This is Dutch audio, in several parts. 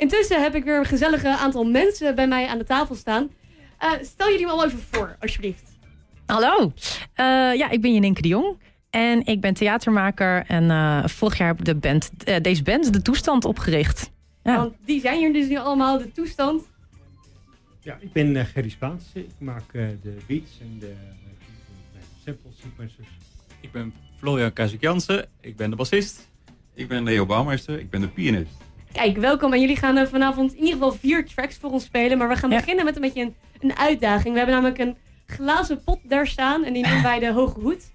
Intussen heb ik weer een gezellige aantal mensen bij mij aan de tafel staan. Uh, stel jullie me al even voor, alsjeblieft. Hallo, uh, ja, ik ben Jeninke de Jong. En ik ben theatermaker en uh, vorig jaar heb ik de band, deze band De Toestand opgericht. Ja. Want die zijn hier dus nu allemaal, De Toestand. Ja, ik ben Gerry Spaans. Ik maak de beats en de sample sequencers. Ik ben Florian Kazuk Jansen. Ik ben de bassist. Ik ben Leo Bouwmeester. Ik ben de pianist. Kijk, welkom. En jullie gaan vanavond in ieder geval vier tracks voor ons spelen. Maar we gaan beginnen met een beetje een, een, uitdaging. We hebben namelijk een glazen pot daar staan. En die noemen wij de Hoge Hoed.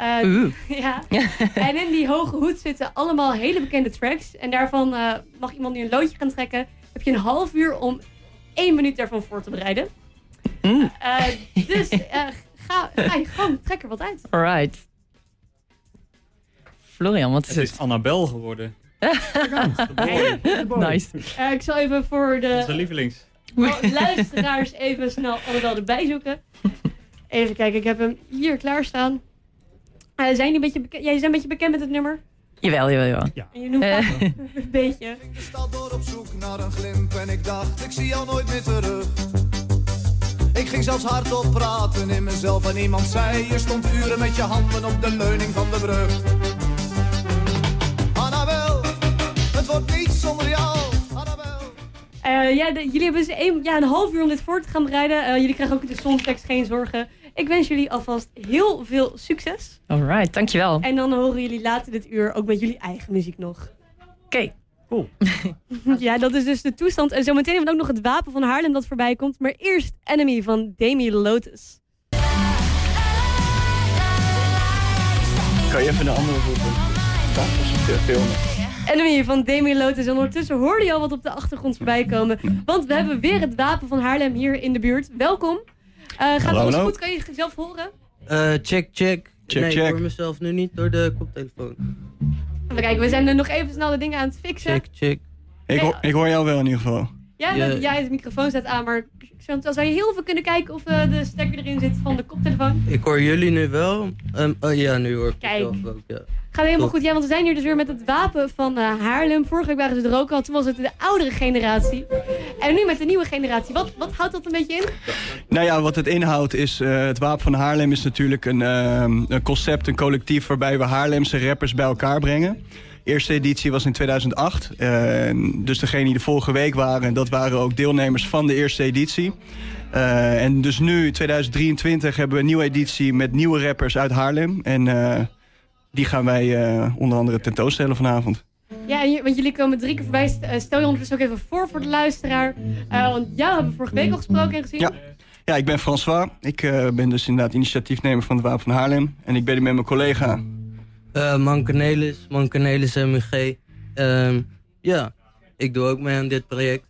Uh, ja. en in die Hoge Hoed zitten allemaal hele bekende tracks. En daarvan uh, mag iemand nu een loodje gaan trekken. Heb je een half uur om één minuut daarvan voor te bereiden. Uh, dus ga, ga je gewoon, trek er wat uit. Alright. Florian, wat is het? Het is Annabel geworden. Nice. Uh, ik zal even voor de Onze lievelings. luisteraars even snel Annabel erbij zoeken. Even kijken, ik heb hem hier klaarstaan. Uh, zijn die een beetje bekend? Jij bent een beetje bekend met het nummer? Jawel, jawel, jawel. Ja. En je noemt uh. een beetje. Ik ging de stad door op zoek naar een glimp en ik dacht, ik zie jou nooit meer terug. Ik ging zelfs hardop praten in mezelf en iemand zei, je stond uren met je handen op de leuning van de brug. Uh, ja, jullie hebben dus een, ja, een half uur om dit voor te gaan bereiden. Uh, jullie krijgen ook de songtekst, geen zorgen. Ik wens jullie alvast heel veel succes. Alright, dankjewel. En dan horen jullie later dit uur ook met jullie eigen muziek nog. Oké. Okay. Cool. ja, dat is dus de toestand. En zometeen hebben we ook nog het wapen van Haarlem dat voorbij komt. Maar eerst Enemy van Demi Lotus. Kan je even een andere roepen? Dat is filmen. Enemy van Demi Lotus. En ondertussen hoorde je al wat op de achtergrond voorbij komen. Want we hebben weer het wapen van Haarlem hier in de buurt. Welkom. Uh, gaat hallo, alles goed? Kan je jezelf horen? Uh, check, check. Check, nee, check. ik hoor mezelf nu niet door de koptelefoon. Even kijken, we zijn er nog even snel de dingen aan het fixen. Check, check. Ik, hoor, ik hoor jou wel in ieder geval. Ja, ja. jij de microfoon staat aan, maar zou je heel veel kunnen kijken of uh, de stekker erin zit van de koptelefoon? Ik hoor jullie nu wel. Um, oh ja, nu hoor ik Kijk. ook. Ja. Gaat helemaal goed. Ja, want we zijn hier dus weer met het wapen van uh, Haarlem. Vorige week waren ze er ook al. Toen was het de oudere generatie. En nu met de nieuwe generatie. Wat, wat houdt dat een beetje in? Nou ja, wat het inhoudt is... Uh, het wapen van Haarlem is natuurlijk een, uh, een concept, een collectief... waarbij we Haarlemse rappers bij elkaar brengen. De eerste editie was in 2008. dus degene die de vorige week waren... dat waren ook deelnemers van de eerste editie. En dus nu, 2023, hebben we een nieuwe editie met nieuwe rappers uit Haarlem. En die gaan wij uh, onder andere tentoonstellen vanavond. Ja, want jullie komen drie keer voorbij. Stel je ondertussen ook even voor voor de luisteraar. want jou hebben we vorige week al gesproken en gezien. Ja. Ja, ik ben François. Ik ben dus inderdaad initiatiefnemer van het Wapen van Haarlem. En ik ben hier met mijn collega... Man Cornelis, Man Cornelis MUG. Ehm, ja, ik doe ook mee aan dit project.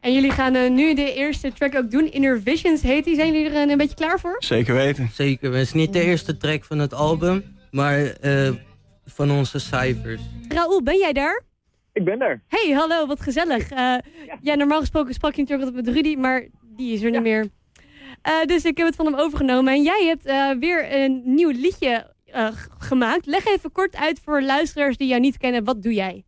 En jullie gaan uh, nu de eerste track ook doen. Inner Visions heet die. Zijn jullie er een, een beetje klaar voor? Zeker weten. Zeker. Het is niet de eerste track van het album, maar uh, van onze cijfers. Raoul, ben jij daar? Ik ben er. Hey, hallo, wat gezellig. Uh, ja. ja. normaal gesproken sprak je natuurlijk altijd met Rudy, maar die is er ja. niet meer. dus ik heb het van hem overgenomen. En jij hebt weer een nieuw liedje gemaakt. Leg even kort uit voor luisteraars die jou niet kennen. Wat doe jij?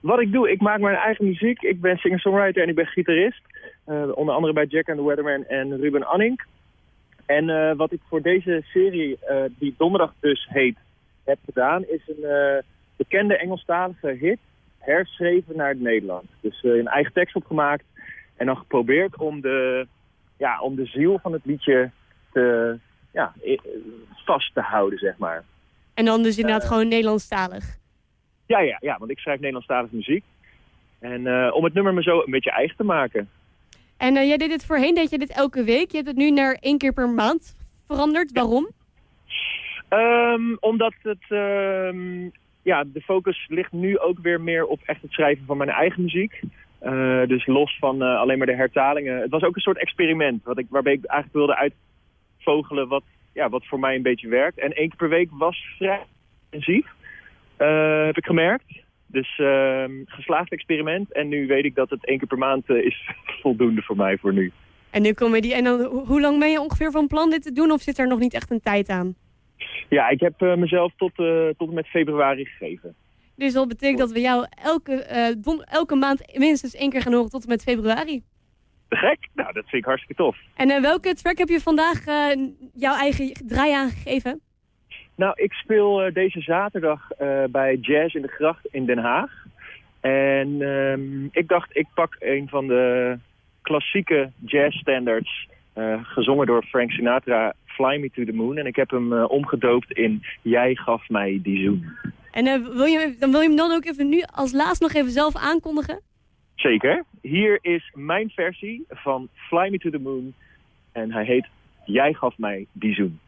Wat ik doe, ik maak mijn eigen muziek. Ik ben singer-songwriter en ik ben gitarist. Uh, onder andere bij Jack and the Weatherman en Ruben Anning. En uh, wat ik voor deze serie, uh, die donderdag dus heet, heb gedaan... is een bekende Engelstalige hit herschreven naar het Nederlands. Dus een eigen tekst opgemaakt en dan geprobeerd om de, ja, om de ziel van het liedje te, ja, vast te houden, zeg maar. En dan dus inderdaad gewoon Nederlandstalig? Ja, ja, ja, want ik schrijf Nederlandstalige muziek. En uh, om het nummer me zo een beetje eigen te maken. En uh, jij deed dit voorheen, deed je dit elke week. Je hebt het nu naar één keer per maand veranderd. Waarom? Um, omdat het, um, ja, de focus ligt nu ook weer meer op echt het schrijven van mijn eigen muziek. Uh, dus los van alleen maar de hertalingen. Het was ook een soort experiment wat ik, waarbij ik eigenlijk wilde uitvogelen wat, ja, wat voor mij een beetje werkt. En één keer per week was vrij intensief. Heb ik gemerkt. Dus uh, geslaagd experiment. En nu weet ik dat het één keer per maand uh, is voldoende voor mij voor nu. En nu komen die. En dan, hoe lang ben je ongeveer van plan dit te doen? Of zit er nog niet echt een tijd aan? Ja, ik heb mezelf tot, tot en met februari gegeven. Dus dat betekent dat we jou elke, uh, elke maand minstens één keer gaan horen tot en met februari. Te gek? Nou, dat vind ik hartstikke tof. En welke track heb je vandaag jouw eigen draai aangegeven? Nou, ik speel deze zaterdag bij Jazz in de Gracht in Den Haag. En um, ik dacht, ik pak een van de klassieke jazz standards, gezongen door Frank Sinatra, Fly Me to the Moon. En ik heb hem omgedoopt in Jij gaf mij die zoen. En uh, wil je, dan wil je hem dan ook even nu als laatst nog even zelf aankondigen? Zeker. Hier is mijn versie van Fly Me to the Moon. En hij heet Jij gaf mij die zoen.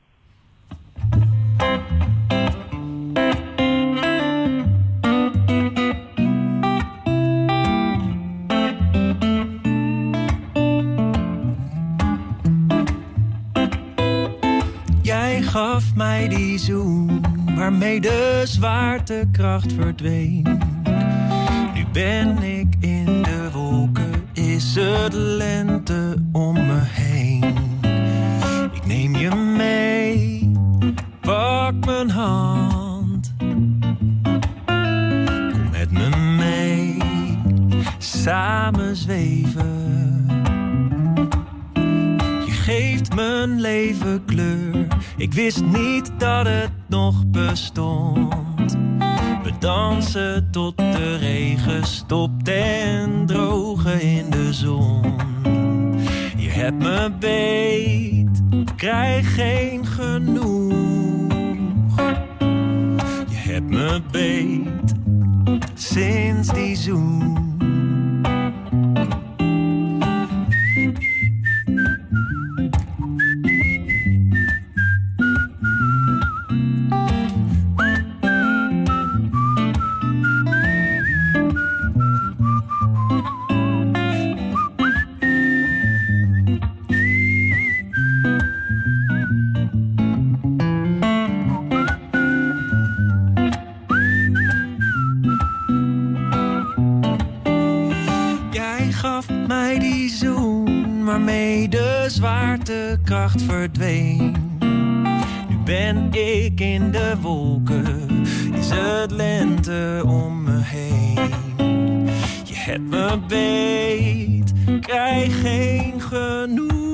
Mij die zoen waarmee de zwaartekracht verdween. Nu ben ik in de wolken, is het lente om me heen. Ik neem je mee, pak mijn hand. Kom met me mee, samen zweven. Je geeft mijn leven wist niet dat het nog bestond. We dansen tot de regen stopt en drogen in de zon. Je hebt me beet, krijg geen genoeg. Je hebt me beet sinds die zoen. Kracht verdween. Nu ben ik in de wolken, is het lente om me heen. Je hebt me beet, krijg geen genoeg.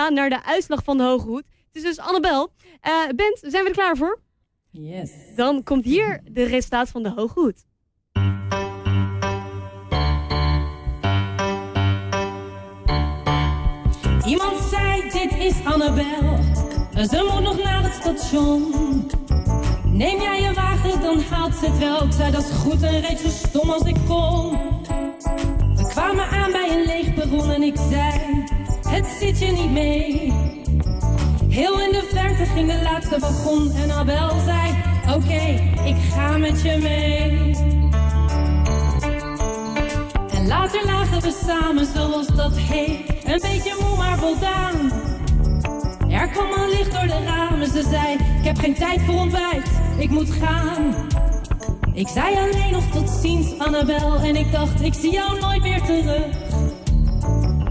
Gaan naar de uitslag van de Hoge Hoed. Het is dus Annabel. Uh, Bent, zijn we er klaar voor? Yes. Dan komt hier de resultaat van de Hoge Hoed. Iemand zei, dit is Annabel. Ze moet nog naar het station. Neem jij je wagen, dan haalt ze het wel. Ik zei, dat is goed en reed zo stom als ik kon. We kwamen aan bij een leeg perron en ik zei het zit je niet mee. Heel in de verte ging de laatste wagon en Abel zei, oké, ik ga met je mee. En later lagen we samen, zoals dat heet, een beetje moe maar voldaan. Er kwam een licht door de ramen, ze zei, ik heb geen tijd voor ontbijt, ik moet gaan. Ik zei alleen nog tot ziens, Annabel, en ik dacht, ik zie jou nooit meer terug.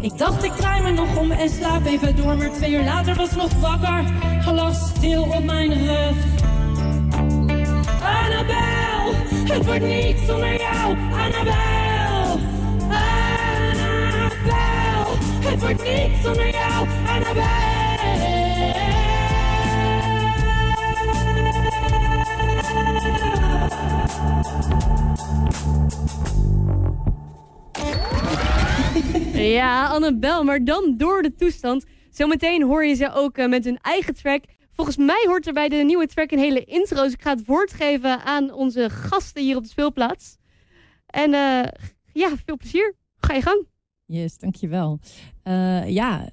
Ik dacht ik draai me nog om en slaap even door, maar twee uur later was nog wakker, glas stil op mijn rug. Annabel, het wordt niet zonder jou, Annabel. Annabel, het wordt niet zonder jou, Annabel. Ja, Annabel, maar dan door de toestand. Zometeen hoor je ze ook uh, met hun eigen track. Volgens mij hoort er bij de nieuwe track een hele intro. Dus ik ga het woord geven aan onze gasten hier op de speelplaats. En uh, ja, veel plezier. Ga je gang. Yes, dankjewel. Uh, ja,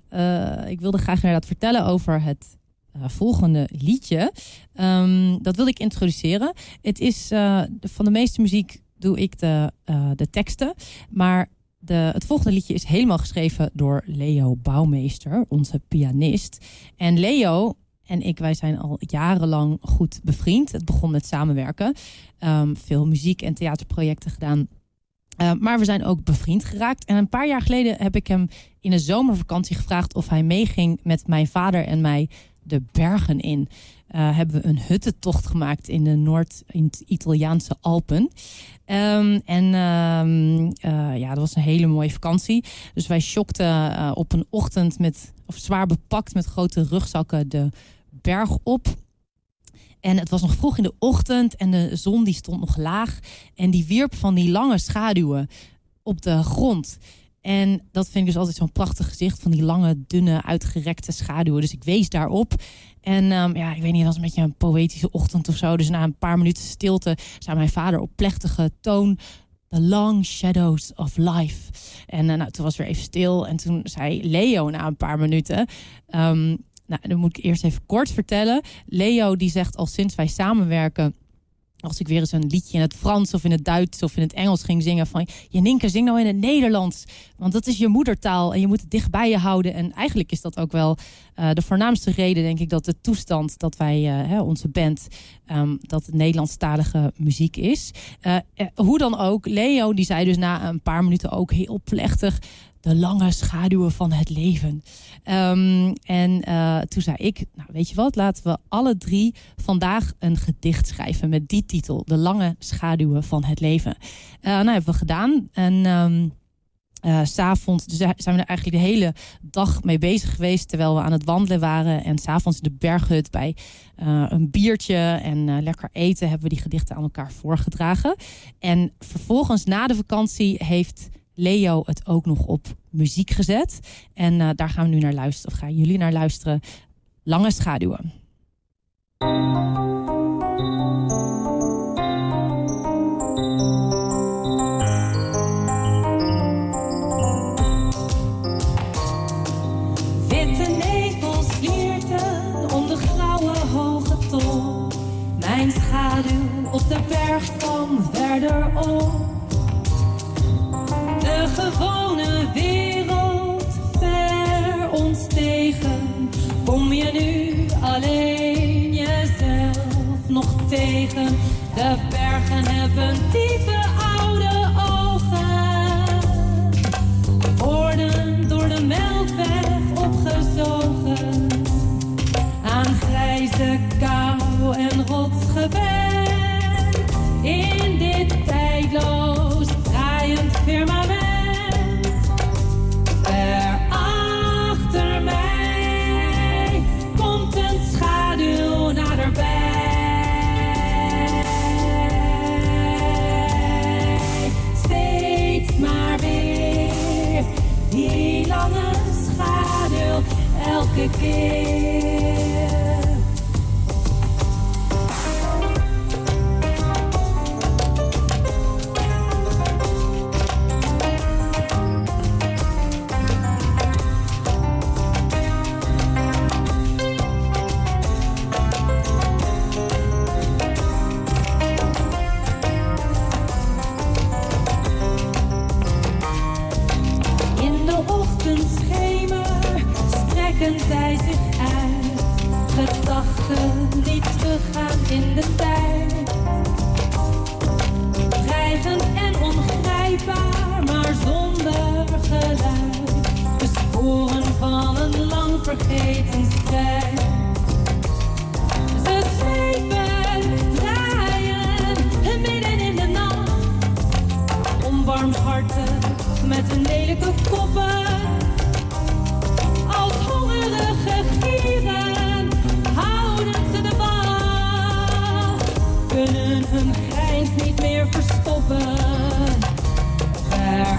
ik wilde graag inderdaad vertellen over het volgende liedje. Um, dat wilde ik introduceren. Het is van de meeste muziek doe ik de, de teksten. Maar de, het volgende liedje is helemaal geschreven door Leo Bouwmeester, onze pianist. En Leo en ik, wij zijn al jarenlang goed bevriend. Het begon met samenwerken. Ehm, veel muziek- en theaterprojecten gedaan. Uh, maar we zijn ook bevriend geraakt. En een paar jaar geleden heb ik hem in een zomervakantie gevraagd of hij meeging met mijn vader en mij de bergen in. Uh, hebben we een huttentocht gemaakt in de Noord-Italiaanse Alpen. Um, en um, uh, ja, dat was een hele mooie vakantie. Dus wij shockten uh, op een ochtend met, of zwaar bepakt met grote rugzakken de berg op. En het was nog vroeg in de ochtend en de zon die stond nog laag. En die wierp van die lange schaduwen op de grond. En dat vind ik dus altijd zo'n prachtig gezicht van die lange, dunne, uitgerekte schaduwen. Dus ik wees daarop. En um, ja, ik weet niet, het was een beetje een poëtische ochtend of zo. Dus na een paar minuten stilte zei mijn vader op plechtige toon... The long shadows of life. En uh, nou, toen was weer even stil. En toen zei Leo na een paar minuten... Um, nou, dan moet ik eerst even kort vertellen. Leo die zegt al sinds wij samenwerken als ik weer eens een liedje in het Frans of in het Duits of in het Engels ging zingen van Janinke, zing nou in het Nederlands. Want dat is je moedertaal en je moet het dicht bij je houden. En eigenlijk is dat ook wel uh, de voornaamste reden, denk ik, dat de toestand dat wij, uh, hè, onze band, um, dat het Nederlandstalige muziek is. Uh, hoe dan ook, Leo die zei dus na een paar minuten ook heel plechtig de lange schaduwen van het leven. Um, en uh, toen zei ik, nou weet je wat, laten we alle drie vandaag een gedicht schrijven met die titel. De lange schaduwen van het leven. Uh, nou hebben we gedaan. En um, s'avonds dus zijn we er eigenlijk de hele dag mee bezig geweest terwijl we aan het wandelen waren. En s'avonds in de berghut bij een biertje en lekker eten hebben we die gedichten aan elkaar voorgedragen. En vervolgens na de vakantie heeft Leo het ook nog op muziek gezet. En uh, daar gaan we nu naar luisteren, of gaan jullie naar luisteren. Lange schaduwen. Witte nevels vlierten om de grauwe hoge top. Mijn schaduw op de berg kwam verderop. De bergen hebben diepe oude ogen. Worden door de melkweg opgezogen. Aan grijze kou en rotsgewend. Vergeten strijd. Ze zweven, draaien, midden in de nacht. Onbarmhartig met hun lelijke koppen. Als hongerige gieren houden ze de wacht. Kunnen hun grijns niet meer verstoppen. Ver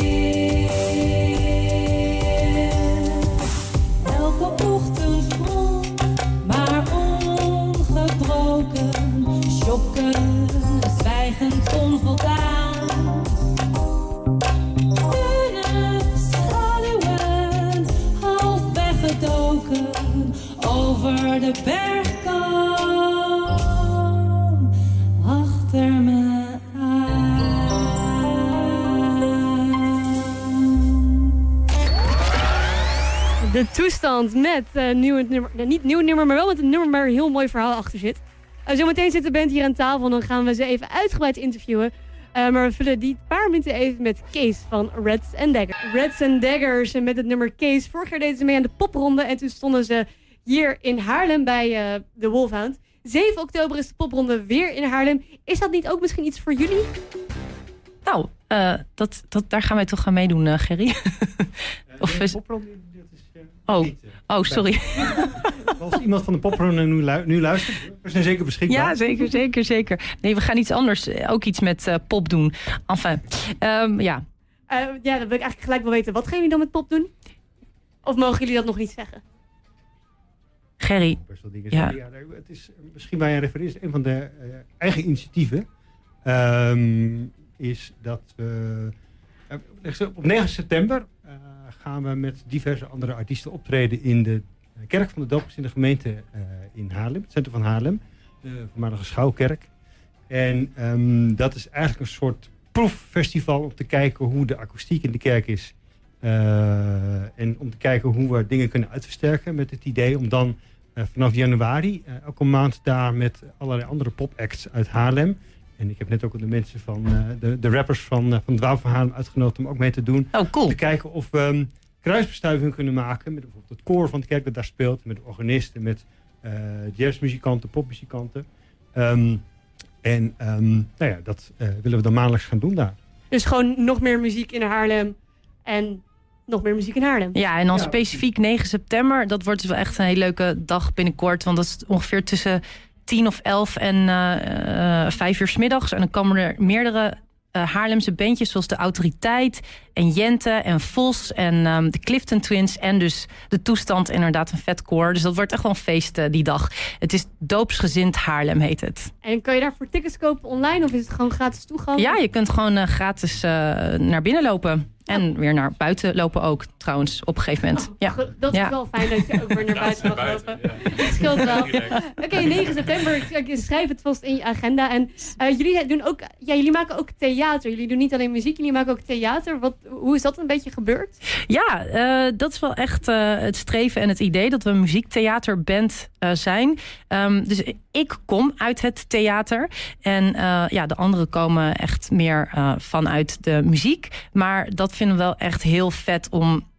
toestand met uh, nieuw nummer. niet nieuw nummer, maar wel met een nummer waar een heel mooi verhaal achter zit. Uh, zometeen zit de band hier aan tafel en dan gaan we ze even uitgebreid interviewen. Uh, maar we vullen die paar minuten even met Kees van Reds and Daggers. Reds and Daggers en met het nummer Kees. Vorig jaar deden ze mee aan de popronde en toen stonden ze hier in Haarlem bij uh, de Wolfhound. 7 oktober is de popronde weer in Haarlem. Is dat niet ook misschien iets voor jullie? Nou, uh, dat, dat, daar gaan wij toch gaan meedoen, uh, Gerry. of is... popronde, oh. oh, sorry. Als iemand van de popronde nu, lu nu luistert, we zijn zeker beschikbaar. Ja, zeker, zeker, zeker. Nee, we gaan iets anders, ook iets met pop doen. Enfin, um, ja. ja, dan wil ik eigenlijk gelijk wel weten. Wat gaan jullie dan met pop doen? Of mogen jullie dat nog niet zeggen? Gerry. Ja. ja. het is misschien waar je refereert, een van de uh, eigen initiatieven um, is dat we uh, op 9 september gaan we met diverse andere artiesten optreden in de kerk van de Doopers in de gemeente in Haarlem, het centrum van Haarlem, de voormalige Schouwkerk. En um, dat is eigenlijk een soort proeffestival om te kijken hoe de akoestiek in de kerk is. en om te kijken hoe we dingen kunnen uitversterken met het idee om dan vanaf januari uh, elke maand daar met allerlei andere popacts uit Haarlem. En ik heb net ook de mensen van uh, de, de rappers van, van Dwaal van Haarlem uitgenodigd om ook mee te doen. Oh, cool. Te kijken of we um, kruisbestuiving kunnen maken met bijvoorbeeld het koor van de kerk dat daar speelt. Met organisten, met jazzmuzikanten, popmuzikanten. Um, en um, nou ja, dat willen we dan maandelijks gaan doen daar. Dus gewoon nog meer muziek in Haarlem en nog meer muziek in Haarlem. Ja, en dan ja. specifiek 9 september. Dat wordt dus wel echt een hele leuke dag binnenkort. Want dat is ongeveer tussen 10 of 11 en uh, uh, 5 uur s middags. En dan komen er meerdere uh, Haarlemse bandjes zoals de Autoriteit en Jente en Vos en um, de Clifton Twins en dus de toestand inderdaad een vet koor. Dus dat wordt echt wel een feest uh, die dag. Het is Doopsgezind Haarlem heet het. En kan je daarvoor tickets kopen online of is het gewoon gratis toegang? Ja, je kunt gewoon uh, gratis naar binnen lopen. En weer naar buiten lopen ook, trouwens, op een gegeven moment. Oh, ja. Dat is ja. wel fijn dat je ook weer naar buiten mag lopen. Dat scheelt wel. Oké, okay, 9 september. Ik schrijf het vast in je agenda. En uh, jullie, doen ook, ja, jullie maken ook theater. Jullie doen niet alleen muziek, jullie maken ook theater. Wat, hoe is dat een beetje gebeurd? Ja, uh, dat is wel echt uh, het streven en het idee dat we een muziektheaterband zijn. Um, dus ik kom uit het theater. En ja, de anderen komen echt meer vanuit de muziek. Maar dat vinden we wel echt heel vet om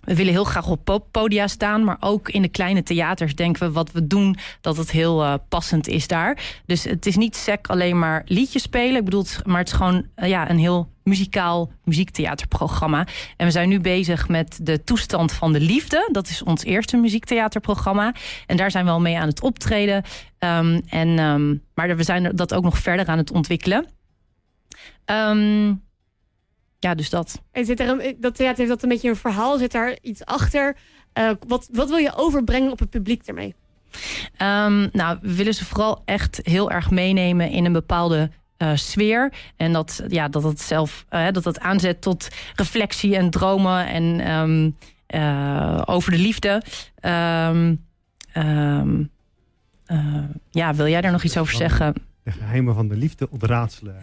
we willen heel graag op podia staan, maar ook in de kleine theaters denken we wat we doen, dat het heel uh, passend is daar. Dus het is niet sec alleen maar liedjes spelen, ik bedoel, maar het is gewoon uh, ja, een heel muzikaal muziektheaterprogramma. En we zijn nu bezig met de toestand van de liefde. Dat is ons eerste muziektheaterprogramma. En daar zijn we al mee aan het optreden. Um, en, um, maar we zijn dat ook nog verder aan het ontwikkelen. Um, ja, dus dat. En zit er een, dat theater heeft dat een beetje een verhaal? Zit daar iets achter? Uh, wat, wat wil je overbrengen op het publiek ermee? Um, nou, we willen ze vooral echt heel erg meenemen in een bepaalde uh, sfeer. En dat, ja, dat het zelf uh, dat het aanzet tot reflectie en dromen en um, over de liefde. Um, ja, wil jij daar nog iets over zeggen? De geheimen van de liefde ontraadselen.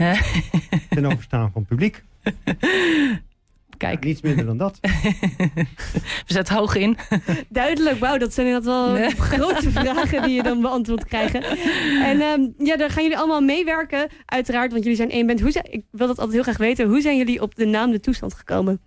ten overstaan van het publiek. Kijk. Ja, niets minder dan dat. We zetten hoog in. Duidelijk, wauw, dat zijn inderdaad wel nee. grote vragen die je dan beantwoord krijgen. En um, ja, daar gaan jullie allemaal meewerken, uiteraard, want jullie zijn één band. Hoe zijn, ik wil dat altijd heel graag weten. Hoe zijn jullie op de naam De Toestand gekomen?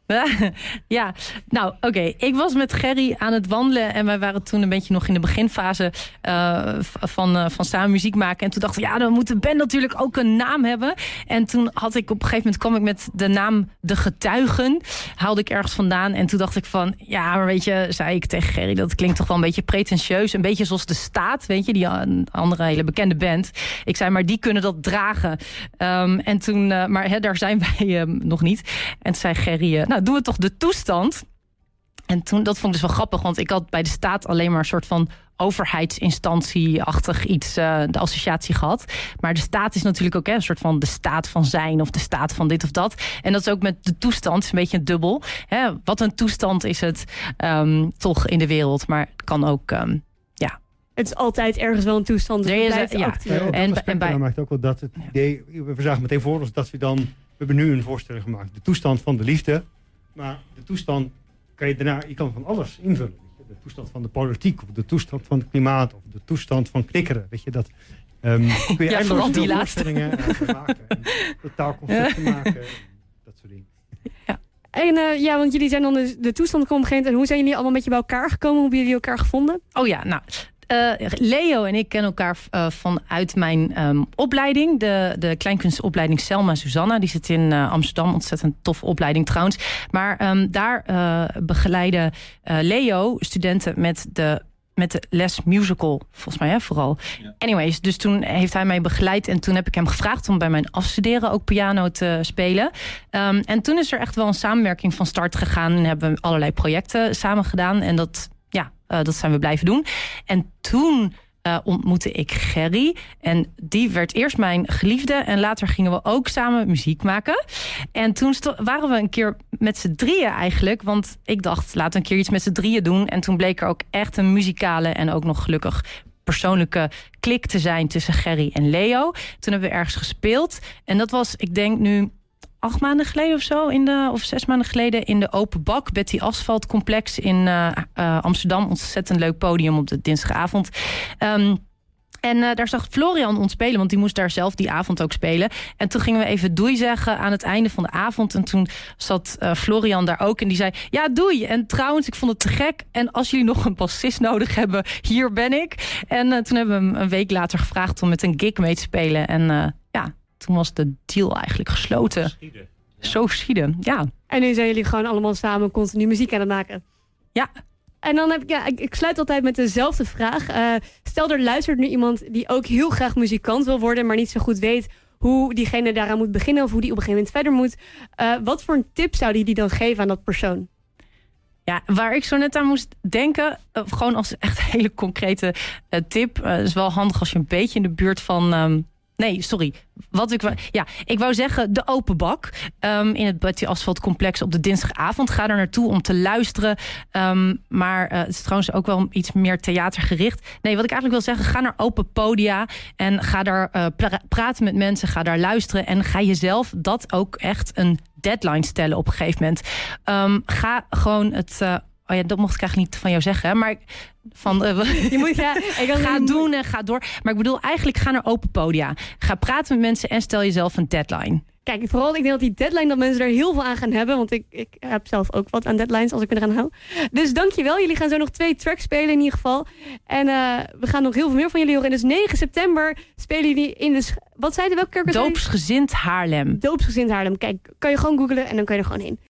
ja, nou oké. Okay. Ik was met Gerry aan het wandelen en wij waren toen een beetje nog in de beginfase uh, van, uh, van samen muziek maken. En toen dachten we, ja, dan moet de band natuurlijk ook een naam hebben. En toen had ik op een gegeven moment kwam ik met de naam De Getuigen haalde ik ergens vandaan. En toen dacht ik van, ja, maar weet je, zei ik tegen Gerry... dat klinkt toch wel een beetje pretentieus. Een beetje zoals de staat, weet je, die andere hele bekende band. Ik zei, maar die kunnen dat dragen. Um, en toen, uh, maar hè, daar zijn wij uh, nog niet. En toen zei Gerry, uh, nou, doen we toch de toestand... En toen, dat vond ik dus wel grappig, want ik had bij de staat alleen maar een soort van overheidsinstantie-achtig iets, uh, de associatie gehad. Maar de staat is natuurlijk ook hè, een soort van de staat van zijn of de staat van dit of dat. En dat is ook met de toestand, een beetje dubbel. Hè. Wat een toestand is het um, toch in de wereld, maar het kan ook, um, ja. Het is altijd ergens wel een toestand. Dus is, ja. en, en bij maakt ook wel dat het idee, we zagen meteen voor ons dat we dan, we hebben nu een voorstelling gemaakt, de toestand van de liefde. Maar de toestand kan je daarna, je kan van alles invullen. Weet je. De toestand van de politiek, of de toestand van het klimaat, of de toestand van knikkeren. Weet je, dat ehm, kun je Ja, eindeloos vooral die veel laatste. voorstellingen eh, maken. En totaalconcepten maken. en Dat soort dingen. En eh, ja, want jullie zijn dan de, de toestand gekomen op een gegeven moment. En hoe zijn jullie allemaal met je bij elkaar gekomen? Hoe hebben jullie elkaar gevonden? Oh ja, nou. Eh, Leo en ik kennen elkaar eh, vanuit mijn ehm, opleiding. De, de kleinkunstopleiding Selma Susanna. Die zit in eh, Amsterdam. Ontzettend toffe opleiding trouwens. Maar ehm, daar begeleiden Leo studenten met de, met de les musical. Volgens mij hè, vooral. Anyways, dus toen heeft hij mij begeleid. En toen heb ik hem gevraagd om bij mijn afstuderen ook piano te spelen. Ehm, en toen is er echt wel een samenwerking van start gegaan. En hebben we allerlei projecten samen gedaan. En dat, dat zijn we blijven doen. En toen eh, ontmoette ik Gerry. En die werd eerst mijn geliefde. En later gingen we ook samen muziek maken. En toen waren we een keer met z'n drieën eigenlijk. Want ik dacht, laten we een keer iets met z'n drieën doen. En toen bleek er ook echt een muzikale en ook nog gelukkig persoonlijke klik te zijn tussen Gerry en Leo. Toen hebben we ergens gespeeld. En dat was, ik denk nu acht maanden geleden of zo, in de, of zes maanden geleden, in de Open Bak, Betty Asphalt Complex in eh, eh, Amsterdam. Ontzettend leuk podium op de dinsdagavond. Ehm, en eh, daar zag Florian ons spelen, want die moest daar zelf die avond ook spelen. En toen gingen we even doei zeggen aan het einde van de avond. En toen zat Florian daar ook en die zei: Ja, doei. En trouwens, ik vond het te gek. En als jullie nog een bassist nodig hebben, hier ben ik. En toen hebben we hem een week later gevraagd om met een gig mee te spelen. En ja, toen was de deal eigenlijk gesloten. Zo schieden, ja. En nu zijn jullie gewoon allemaal samen continu muziek aan het maken. Ja. En dan heb ik, ja, ik, ik sluit altijd met dezelfde vraag. Eh, stel, er luistert nu iemand die ook heel graag muzikant wil worden, maar niet zo goed weet hoe diegene daaraan moet beginnen of hoe die op een gegeven moment verder moet. Eh, wat voor een tip zou die die dan geven aan dat persoon? Ja, waar ik zo net aan moest denken, eh, gewoon als echt hele concrete tip. Het is wel handig als je een beetje in de buurt van. ehm, nee, sorry. Wat ik ja, ik wou zeggen, de open bak ehm, in het Betty Asphalt complex op de dinsdagavond. Ga daar naartoe om te luisteren. Ehm, maar eh, het is trouwens ook wel iets meer theatergericht. Nee, wat ik eigenlijk wil zeggen, ga naar open podia en ga daar eh, pra- praten met mensen. Ga daar luisteren en ga jezelf dat ook echt een deadline stellen op een gegeven moment. Ehm, ga gewoon het. eh, oh ja, dat mocht ik eigenlijk niet van jou zeggen, maar van. eh, Je moet, ja, ik ga doen en ga door. Maar ik bedoel, eigenlijk ga naar open podia. Ga praten met mensen en stel jezelf een deadline. Kijk, vooral ik denk dat die deadline dat mensen er heel veel aan gaan hebben. Want ik, ik heb zelf ook wat aan deadlines als ik me eraan hou. Dus dankjewel. Jullie gaan zo nog twee tracks spelen in ieder geval. En eh, we gaan nog heel veel meer van jullie horen. En dus 9 september spelen jullie in de... Wat zei je? Welke kerk? Doopsgezind Haarlem. Doopsgezind Haarlem. Kijk, kan je gewoon googlen en dan kan je er gewoon heen.